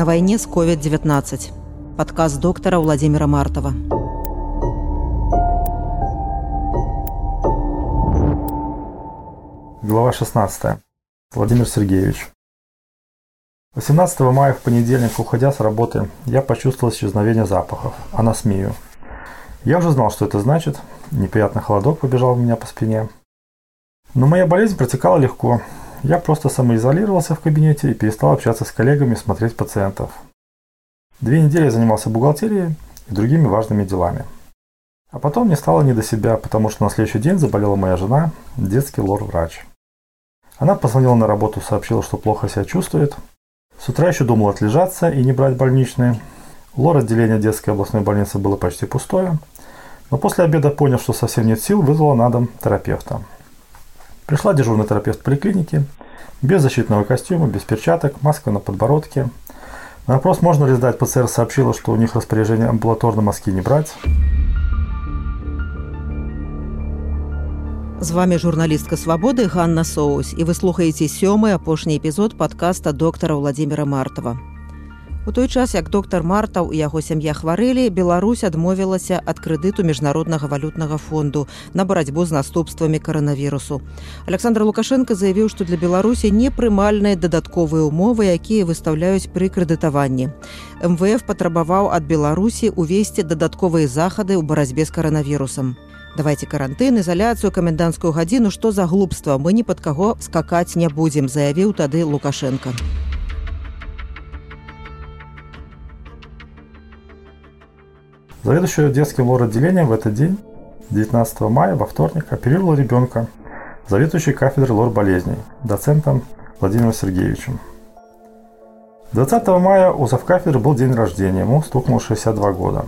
На войне с COVID-19. Подкаст доктора Владимира Мартова. Глава 16. Владимир Сергеевич. 18 мая в понедельник, уходя с работы, я почувствовал исчезновение запахов, анасмию. Я уже знал, что это значит. Неприятный холодок побежал у меня по спине. Но моя болезнь протекала легко. Я просто самоизолировался в кабинете и перестал общаться с коллегами и смотреть пациентов. Две недели я занимался бухгалтерией и другими важными делами. А потом мне стало не до себя, потому что на следующий день заболела моя жена, детский лор-врач. Она позвонила на работу, сообщила, что плохо себя чувствует. С утра еще думал отлежаться и не брать больничные. Лор-отделение детской областной больницы было почти пустое. Но после обеда, поняв, что совсем нет сил, вызвала на дом терапевта. Пришла дежурный терапевт поликлиники, без защитного костюма, без перчаток, маска на подбородке. На вопрос, можно ли сдать ПЦР, сообщила, что у них распоряжение амбулаторно маски не брать. З вами журналістка свабоды Ганна Соус і вы слухаеце сёмы апошні эпізод падкаста доктара Владимира Мартова. У той час як доктар Мартаў і яго сям'я хварэлі, Беларусь адмовілася ад крэдыту міжнароднага валютнага фонду на барацьбу з наступствамі каранавірусу. Александр Лукашенко заявіў, што для Беларусі непрымальныя дадатковыя умовы, якія выстаўляюць пры крэдытаванні. МВФ патрабаваў ад Беларусі увесці дадатковыя захады ў барацьбе з каранавірусам. Давайте карантын, ізаляцыю, каменданцкую гадзіну, што за глупства, мы ні пад каго скакаць не будзем, заявіў тады Лукашенко. Заведующая детским лор-отделением в этот день, 19 мая, во вторник, оперировала ребенка, заведующий кафедрой лор-болезней, доцентом Владимиром Сергеевичем. 20 мая у завкафедры был день рождения, ему стукнуло 62 года.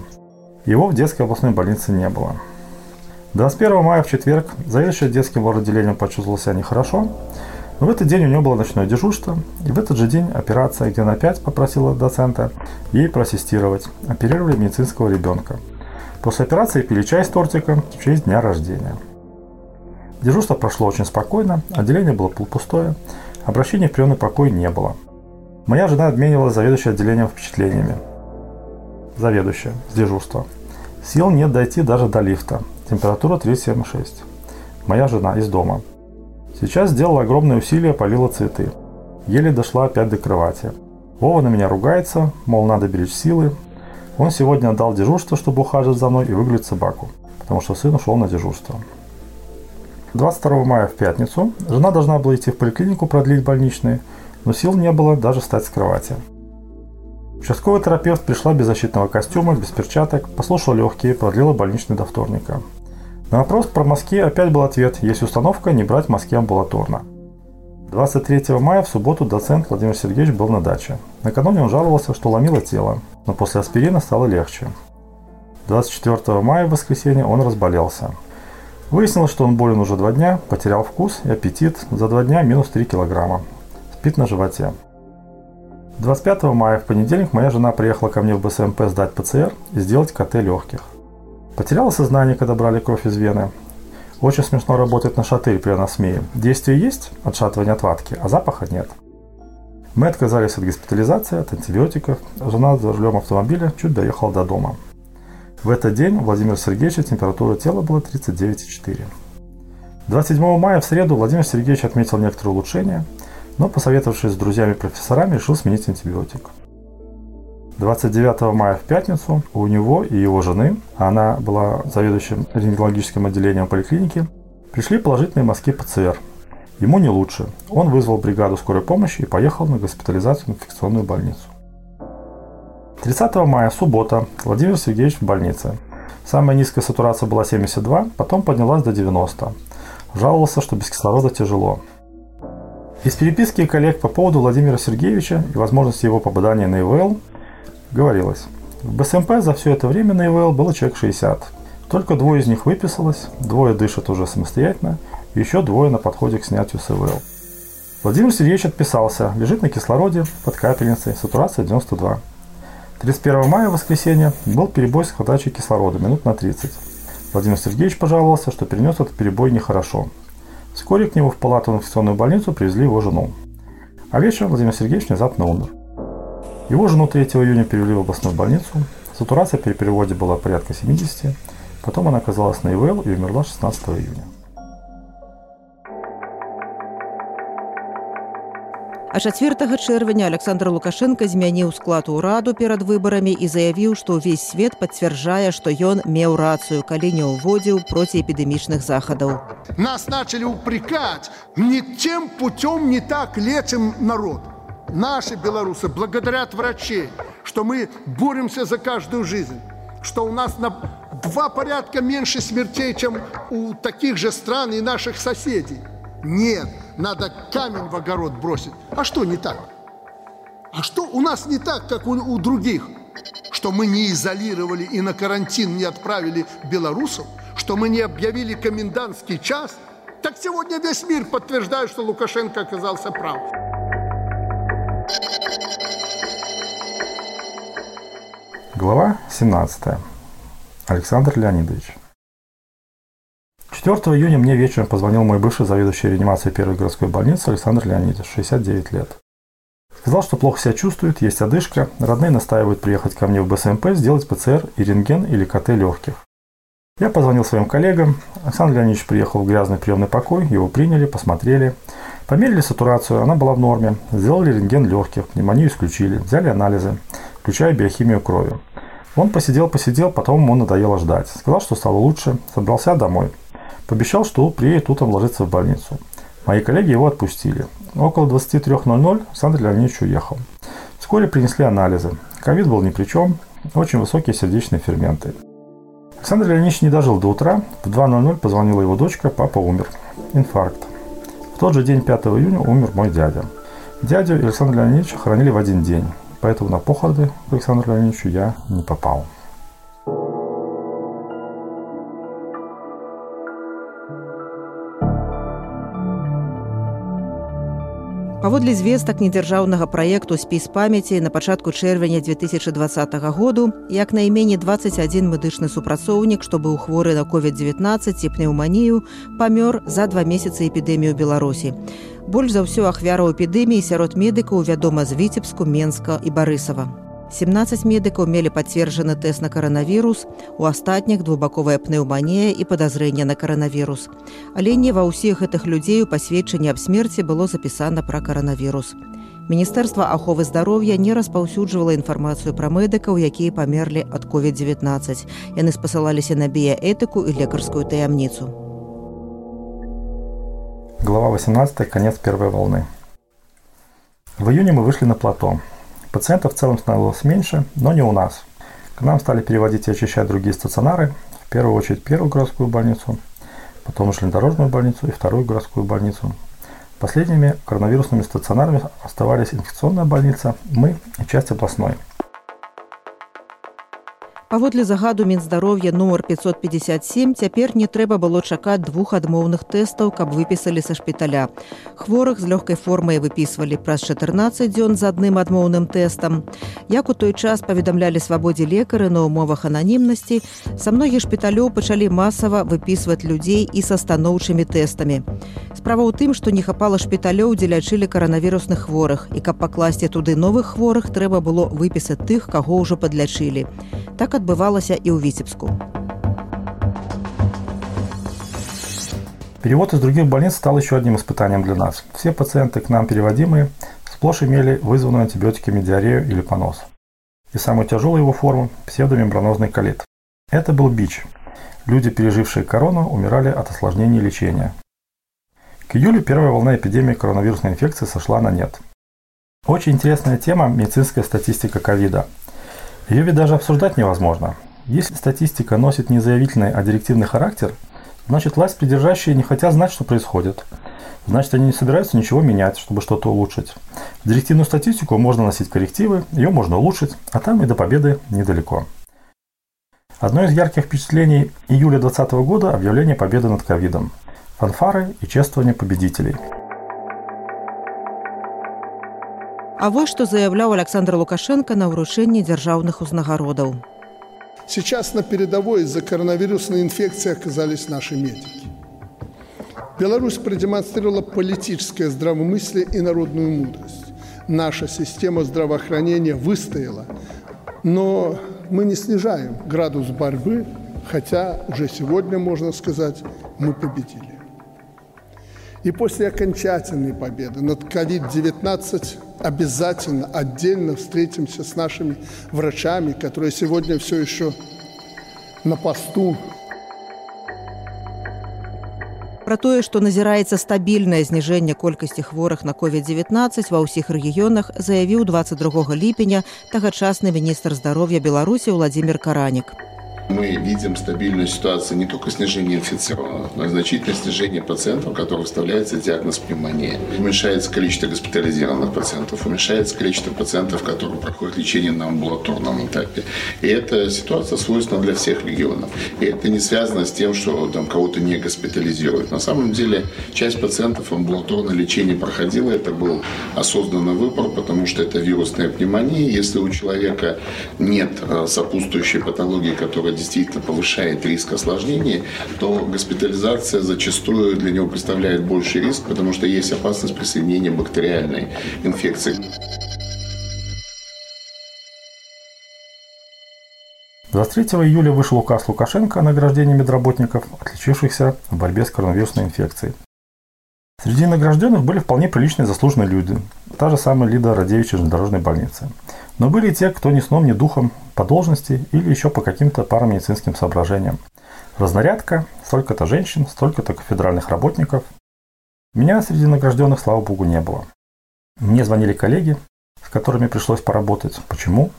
Его в детской областной больнице не было. 21 мая в четверг заведующий детским лор-отделением почувствовал себя нехорошо, но в этот день у него было ночное дежурство, и в этот же день операция, где она опять попросила доцента ей проассистировать. Оперировали медицинского ребенка. После операции пили чай с тортиком в честь дня рождения. Дежурство прошло очень спокойно, отделение было полупустое, обращений в приемный покой не было. Моя жена обменивалась заведующей отделением впечатлениями. Заведующая с дежурства. Сил нет дойти даже до лифта. Температура 37,6. Моя жена из дома. Сейчас сделала огромные усилия, полила цветы. Еле дошла опять до кровати. Вова на меня ругается, мол, надо беречь силы. Он сегодня отдал дежурство, чтобы ухаживать за мной и выгулять собаку, потому что сын ушел на дежурство. 22 мая в пятницу жена должна была идти в поликлинику продлить больничные, но сил не было даже встать с кровати. Участковый терапевт пришла без защитного костюма, без перчаток, послушала легкие, продлила больничный до вторника. На вопрос про мазки опять был ответ «Есть установка не брать мазки амбулаторно». 23 мая в субботу доцент Владимир Сергеевич был на даче. Накануне он жаловался, что ломило тело, но после аспирина стало легче. 24 мая в воскресенье он разболелся. Выяснилось, что он болен уже два дня, потерял вкус и аппетит, за два дня минус 3 килограмма. Спит на животе. 25 мая в понедельник моя жена приехала ко мне в БСМП сдать ПЦР и сделать КТ легких. Потеряла сознание, когда брали кровь из вены. Очень смешно работать на шатырь при анасмии. Действие есть, отшатывание отвадки, а запаха нет. Мы отказались от госпитализации, от антибиотиков. Жена за рулем автомобиля чуть доехала до дома. В этот день у Владимира Сергеевича температура тела была 39,4. 27 мая в среду Владимир Сергеевич отметил некоторые улучшения, но, посоветовавшись с друзьями-профессорами, решил сменить антибиотик. 29 мая в пятницу у него и его жены, она была заведующим рентгенологическим отделением поликлиники, пришли положительные мазки ПЦР. Ему не лучше. Он вызвал бригаду скорой помощи и поехал на госпитализацию в инфекционную больницу. 30 мая, суббота, Владимир Сергеевич в больнице. Самая низкая сатурация была 72, потом поднялась до 90. Жаловался, что без кислорода тяжело. Из переписки коллег по поводу Владимира Сергеевича и возможности его попадания на ИВЛ говорилось. В БСМП за все это время на ИВЛ было человек 60. Только двое из них выписалось, двое дышат уже самостоятельно, и еще двое на подходе к снятию с ИВЛ. Владимир Сергеевич отписался, лежит на кислороде, под капельницей, сатурация 92. 31 мая, воскресенье, был перебой с подачей кислорода минут на 30. Владимир Сергеевич пожаловался, что перенес этот перебой нехорошо. Вскоре к нему в палату инфекционную больницу привезли его жену. А вечером Владимир Сергеевич внезапно умер. Его жену 3 июня перевели в областную больницу. Сатурация при переводе была порядка 70, потом она оказалась на ИВЛ и умерла 16 июня. А 4 чэрвеня Александр Лукашенко змяніў склад ураду перад выбарамі і заявіў, што ўвесь свет пацвярджае, што ён меў рацыю, калі не ўводзіў проціэпідэмічных захадаў. Нас начали упрекать, не тем путем не так лечим народ. Наши белорусы благодарят врачей, что мы боремся за каждую жизнь, что у нас на два порядка меньше смертей, чем у таких же стран и наших соседей. Нет, надо камень в огород бросить. А что не так? А что у нас не так, как у, у других? Что мы не изолировали и на карантин не отправили белорусов? Что мы не объявили комендантский час? Так сегодня весь мир подтверждает, что Лукашенко оказался прав. Глава 17. Александр Леонидович. 4 июня мне вечером позвонил мой бывший заведующий реанимацией первой городской больницы Александр Леонидович, 69 лет. Сказал, что плохо себя чувствует, есть одышка, родные настаивают приехать ко мне в БСМП, сделать ПЦР и рентген или КТ легких. Я позвонил своим коллегам, Александр Леонидович приехал в грязный приемный покой, его приняли, посмотрели, померили сатурацию, она была в норме, сделали рентген легких, пневмонию исключили, взяли анализы, включая биохимию крови. Он посидел-посидел, потом ему надоело ждать. Сказал, что стало лучше, собрался домой. Пообещал, что приедет утром ложиться в больницу. Мои коллеги его отпустили. Около 23.00 Александр Леонидович уехал. Вскоре принесли анализы. Ковид был ни при чем, очень высокие сердечные ферменты. Александр Леонидович не дожил до утра. В 2.00 позвонила его дочка, папа умер. Инфаркт. В тот же день, 5 июня, умер мой дядя. Дядю и Александра Леонидовича хоронили в один день, поэтому на похороны Александра Леонидовича я не попал. Паводле звестак недзяржаўнага праекту спіс памяці на пачатку чэрвеня 2020 году як найменей 21 медычны супрацоўнік, што быў хворы на COVID-19 і пнеўманію, памёр за два месяцы эпідэмію Беларусі. Больш за ўсё ахвяраў эпідэміі сярод медыкаў вядома з віцебску, Менска і Барысава. 17 медыкаў мелі пацверджаны тэст на каранавірус, у астатніх двухбаковая пнеўманія і падазрэнне на каранавірус. Але не ва ўсіх гэтых людзей у пасведчанні аб смерці было запісана пра каранавірус. Міністэрства аховы здароўя не распаўсюджвала інфармацыю пра медыкаў, якія памерлі ад COVID-19. Яны спасылаліся на біяэтыку і лекарскую таямніцу. Глава 18. Конец первой волны. В июне мы вышли на плато. Пациентов в целом становилось меньше, но не у нас. К нам стали переводить и очищать другие стационары, в первую очередь первую городскую больницу, потом железнодорожную больницу и вторую городскую больницу. Последними коронавирусными стационарами оставались инфекционная больница, мы и часть областной – Паводле загаду мінздароўя нумар 557 цяпер не трэба было чакаць двух адмоўных тэстаў, каб выпісалі са шпіталя. Хворых з лёгкай формай выпісвалі праз 14 дзён з адным адмоўным тэстам. Як у той час паведамлялі свабодзе лекары на ўмовах ананімнасці, са многіх шпіталёў пачалі масава выпісваць людзей і са станоўчымі тэстамі. Справа ў тым, што не хапала шпіталёў, дзе лячылі каранавірусных хворых і каб пакласці туды новых хворых трэба было выпісаць тых, каго ўжо падлячылі. Так адбывалася і ў віцебску. Перевод из других больниц стал еще одним испытанием для нас. Все пациенты к нам переводимые сплошь имели вызванную антибиотиками диарею или понос. И самую тяжелую его форму – псевдомембранозный колит. Это был бич. Люди, пережившие корону, умирали от осложнений лечения. К июлю первая волна эпидемии коронавирусной инфекции сошла на нет. Очень интересная тема – медицинская статистика ковида – ее ведь даже обсуждать невозможно. Если статистика носит не заявительный, а директивный характер, значит власть придержащие не хотят знать, что происходит. Значит, они не собираются ничего менять, чтобы что-то улучшить. В директивную статистику можно носить коррективы, ее можно улучшить, а там и до победы недалеко. Одно из ярких впечатлений июля 2020 года – объявление победы над ковидом. Фанфары и чествование победителей – А вось што заяўляў Александр Лукашенко на ўручэнні дзяржаўных узнагародаў. Сейчас на передовой из-за коронавирусной инфекции оказались наши медики. Беларусь продемонстрировала политическое здравомыслие и народную мудрость. Наша система здравоохранения выстояла, но мы не снижаем градус борьбы, хотя уже сегодня, можно сказать, мы победили. И после окончательной победы над COVID-19 обязательно отдельно встретимся с нашими врачами, которые сегодня все еще на посту Пра тое, што назіраецца стабільнае зніжэнне колькасці хворых на COVID-19 ва ўсіх рэгіёнах заявіў 22 ліпеня тагачасны міністр здароўя Беларусі Владзімир Каранік мы видим стабильную ситуацию не только снижения инфицированных, но и значительное снижение пациентов, у которых выставляется диагноз пневмония. Уменьшается количество госпитализированных пациентов, уменьшается количество пациентов, которые проходят лечение на амбулаторном этапе. И эта ситуация свойственна для всех регионов. И это не связано с тем, что там кого-то не госпитализируют. На самом деле часть пациентов амбулаторное лечение проходила, это был осознанный выбор, потому что это вирусная пневмония. Если у человека нет э, сопутствующей патологии, которая действительно повышает риск осложнений, то госпитализация зачастую для него представляет больший риск, потому что есть опасность присоединения бактериальной инфекции. «23 июля вышел указ Лукашенко о награждении медработников, отличившихся в борьбе с коронавирусной инфекцией. Среди награжденных были вполне приличные заслуженные люди. Та же самая Лида Радевич из железнодорожной больницы. Но были и те, кто ни сном, ни духом по должности или еще по каким-то парамедицинским соображениям. Разнарядка, столько-то женщин, столько-то федеральных работников. Меня среди награжденных, слава богу, не было. Мне звонили коллеги, с которыми пришлось поработать. Почему?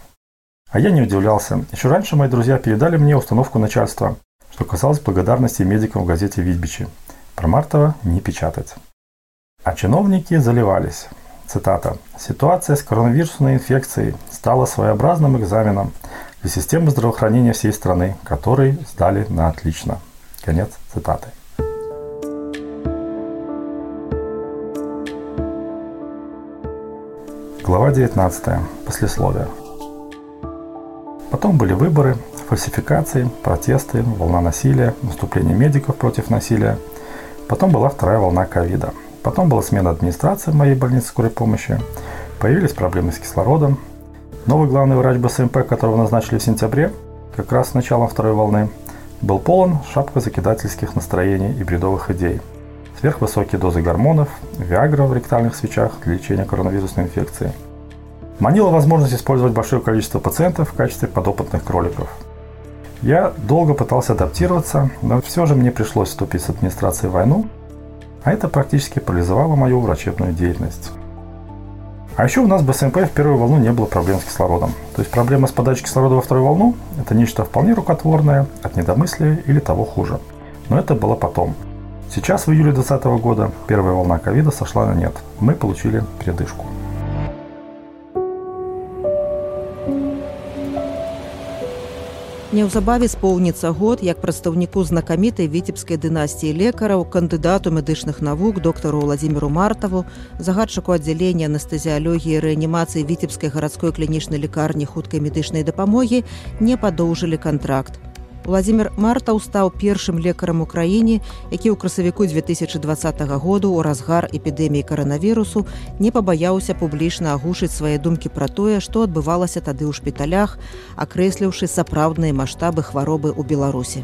А я не удивлялся. Еще раньше мои друзья передали мне установку начальства, что касалось благодарности медикам в газете «Витбичи». Про Мартова не печатать. А чиновники заливались. Цитата. «Ситуация с коронавирусной инфекцией стала своеобразным экзаменом для системы здравоохранения всей страны, который сдали на отлично». Конец цитаты. Глава 19. Послесловие. Потом были выборы, фальсификации, протесты, волна насилия, наступление медиков против насилия. Потом была вторая волна ковида – Потом была смена администрации в моей больнице скорой помощи. Появились проблемы с кислородом. Новый главный врач БСМП, которого назначили в сентябре, как раз с началом второй волны, был полон шапка закидательских настроений и бредовых идей. Сверхвысокие дозы гормонов, виагра в ректальных свечах для лечения коронавирусной инфекции. Манила возможность использовать большое количество пациентов в качестве подопытных кроликов. Я долго пытался адаптироваться, но все же мне пришлось вступить с администрацией в войну а это практически парализовало мою врачебную деятельность. А еще у нас в БСМП в первую волну не было проблем с кислородом. То есть проблема с подачей кислорода во вторую волну – это нечто вполне рукотворное, от недомыслия или того хуже. Но это было потом. Сейчас, в июле 2020 года, первая волна ковида сошла на нет. Мы получили передышку. Неўзабаве споўніцца год як прадстаўніку знакамітай віцебскай дынастіі лекараў кандыдату медычных навук доктару владимиру мартаву загадчыку аддзялення анестэзіялогіі рэанімацыі віцебскай гарадской клінічнай лекарні хуткай медычнай дапамогі не падоўжылі кантракт Владзімир Мартаў стаў першым лекарам у краіне, які ў красавіку 2020 году ў разгар эпідэміі каранавірусу не пабаяўся публічна агушыць свае думкі пра тое, што адбывалася тады ў шпіталях, акрэсліўшы сапраўдныя маштабы хваробы ў Беларусі.